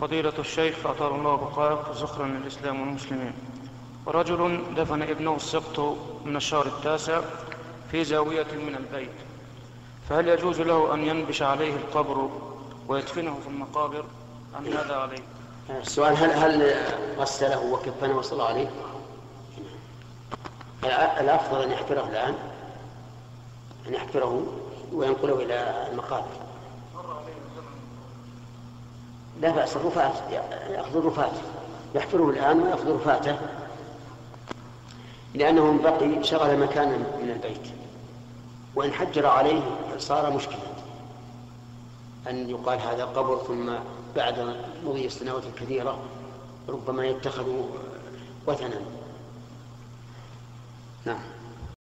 فضيلة الشيخ أطال الله بقاءك زخرا للإسلام والمسلمين. رجل دفن ابنه السبط من الشهر التاسع في زاوية من البيت. فهل يجوز له أن ينبش عليه القبر ويدفنه في المقابر أم هذا عليه؟ السؤال هل هل غسله وكفنه وصلى عليه؟ الأفضل أن يحفره الآن أن يحفره وينقله إلى المقابر. لا بأس الرفات يأخذ الرفات يحفره الآن ويأخذ رفاته لأنه بقي شغل مكانا من البيت. وإن حجر عليه صار مشكلة. أن يقال هذا قبر ثم بعد مضي السنوات الكثيرة ربما يتخذ وثنا. نعم.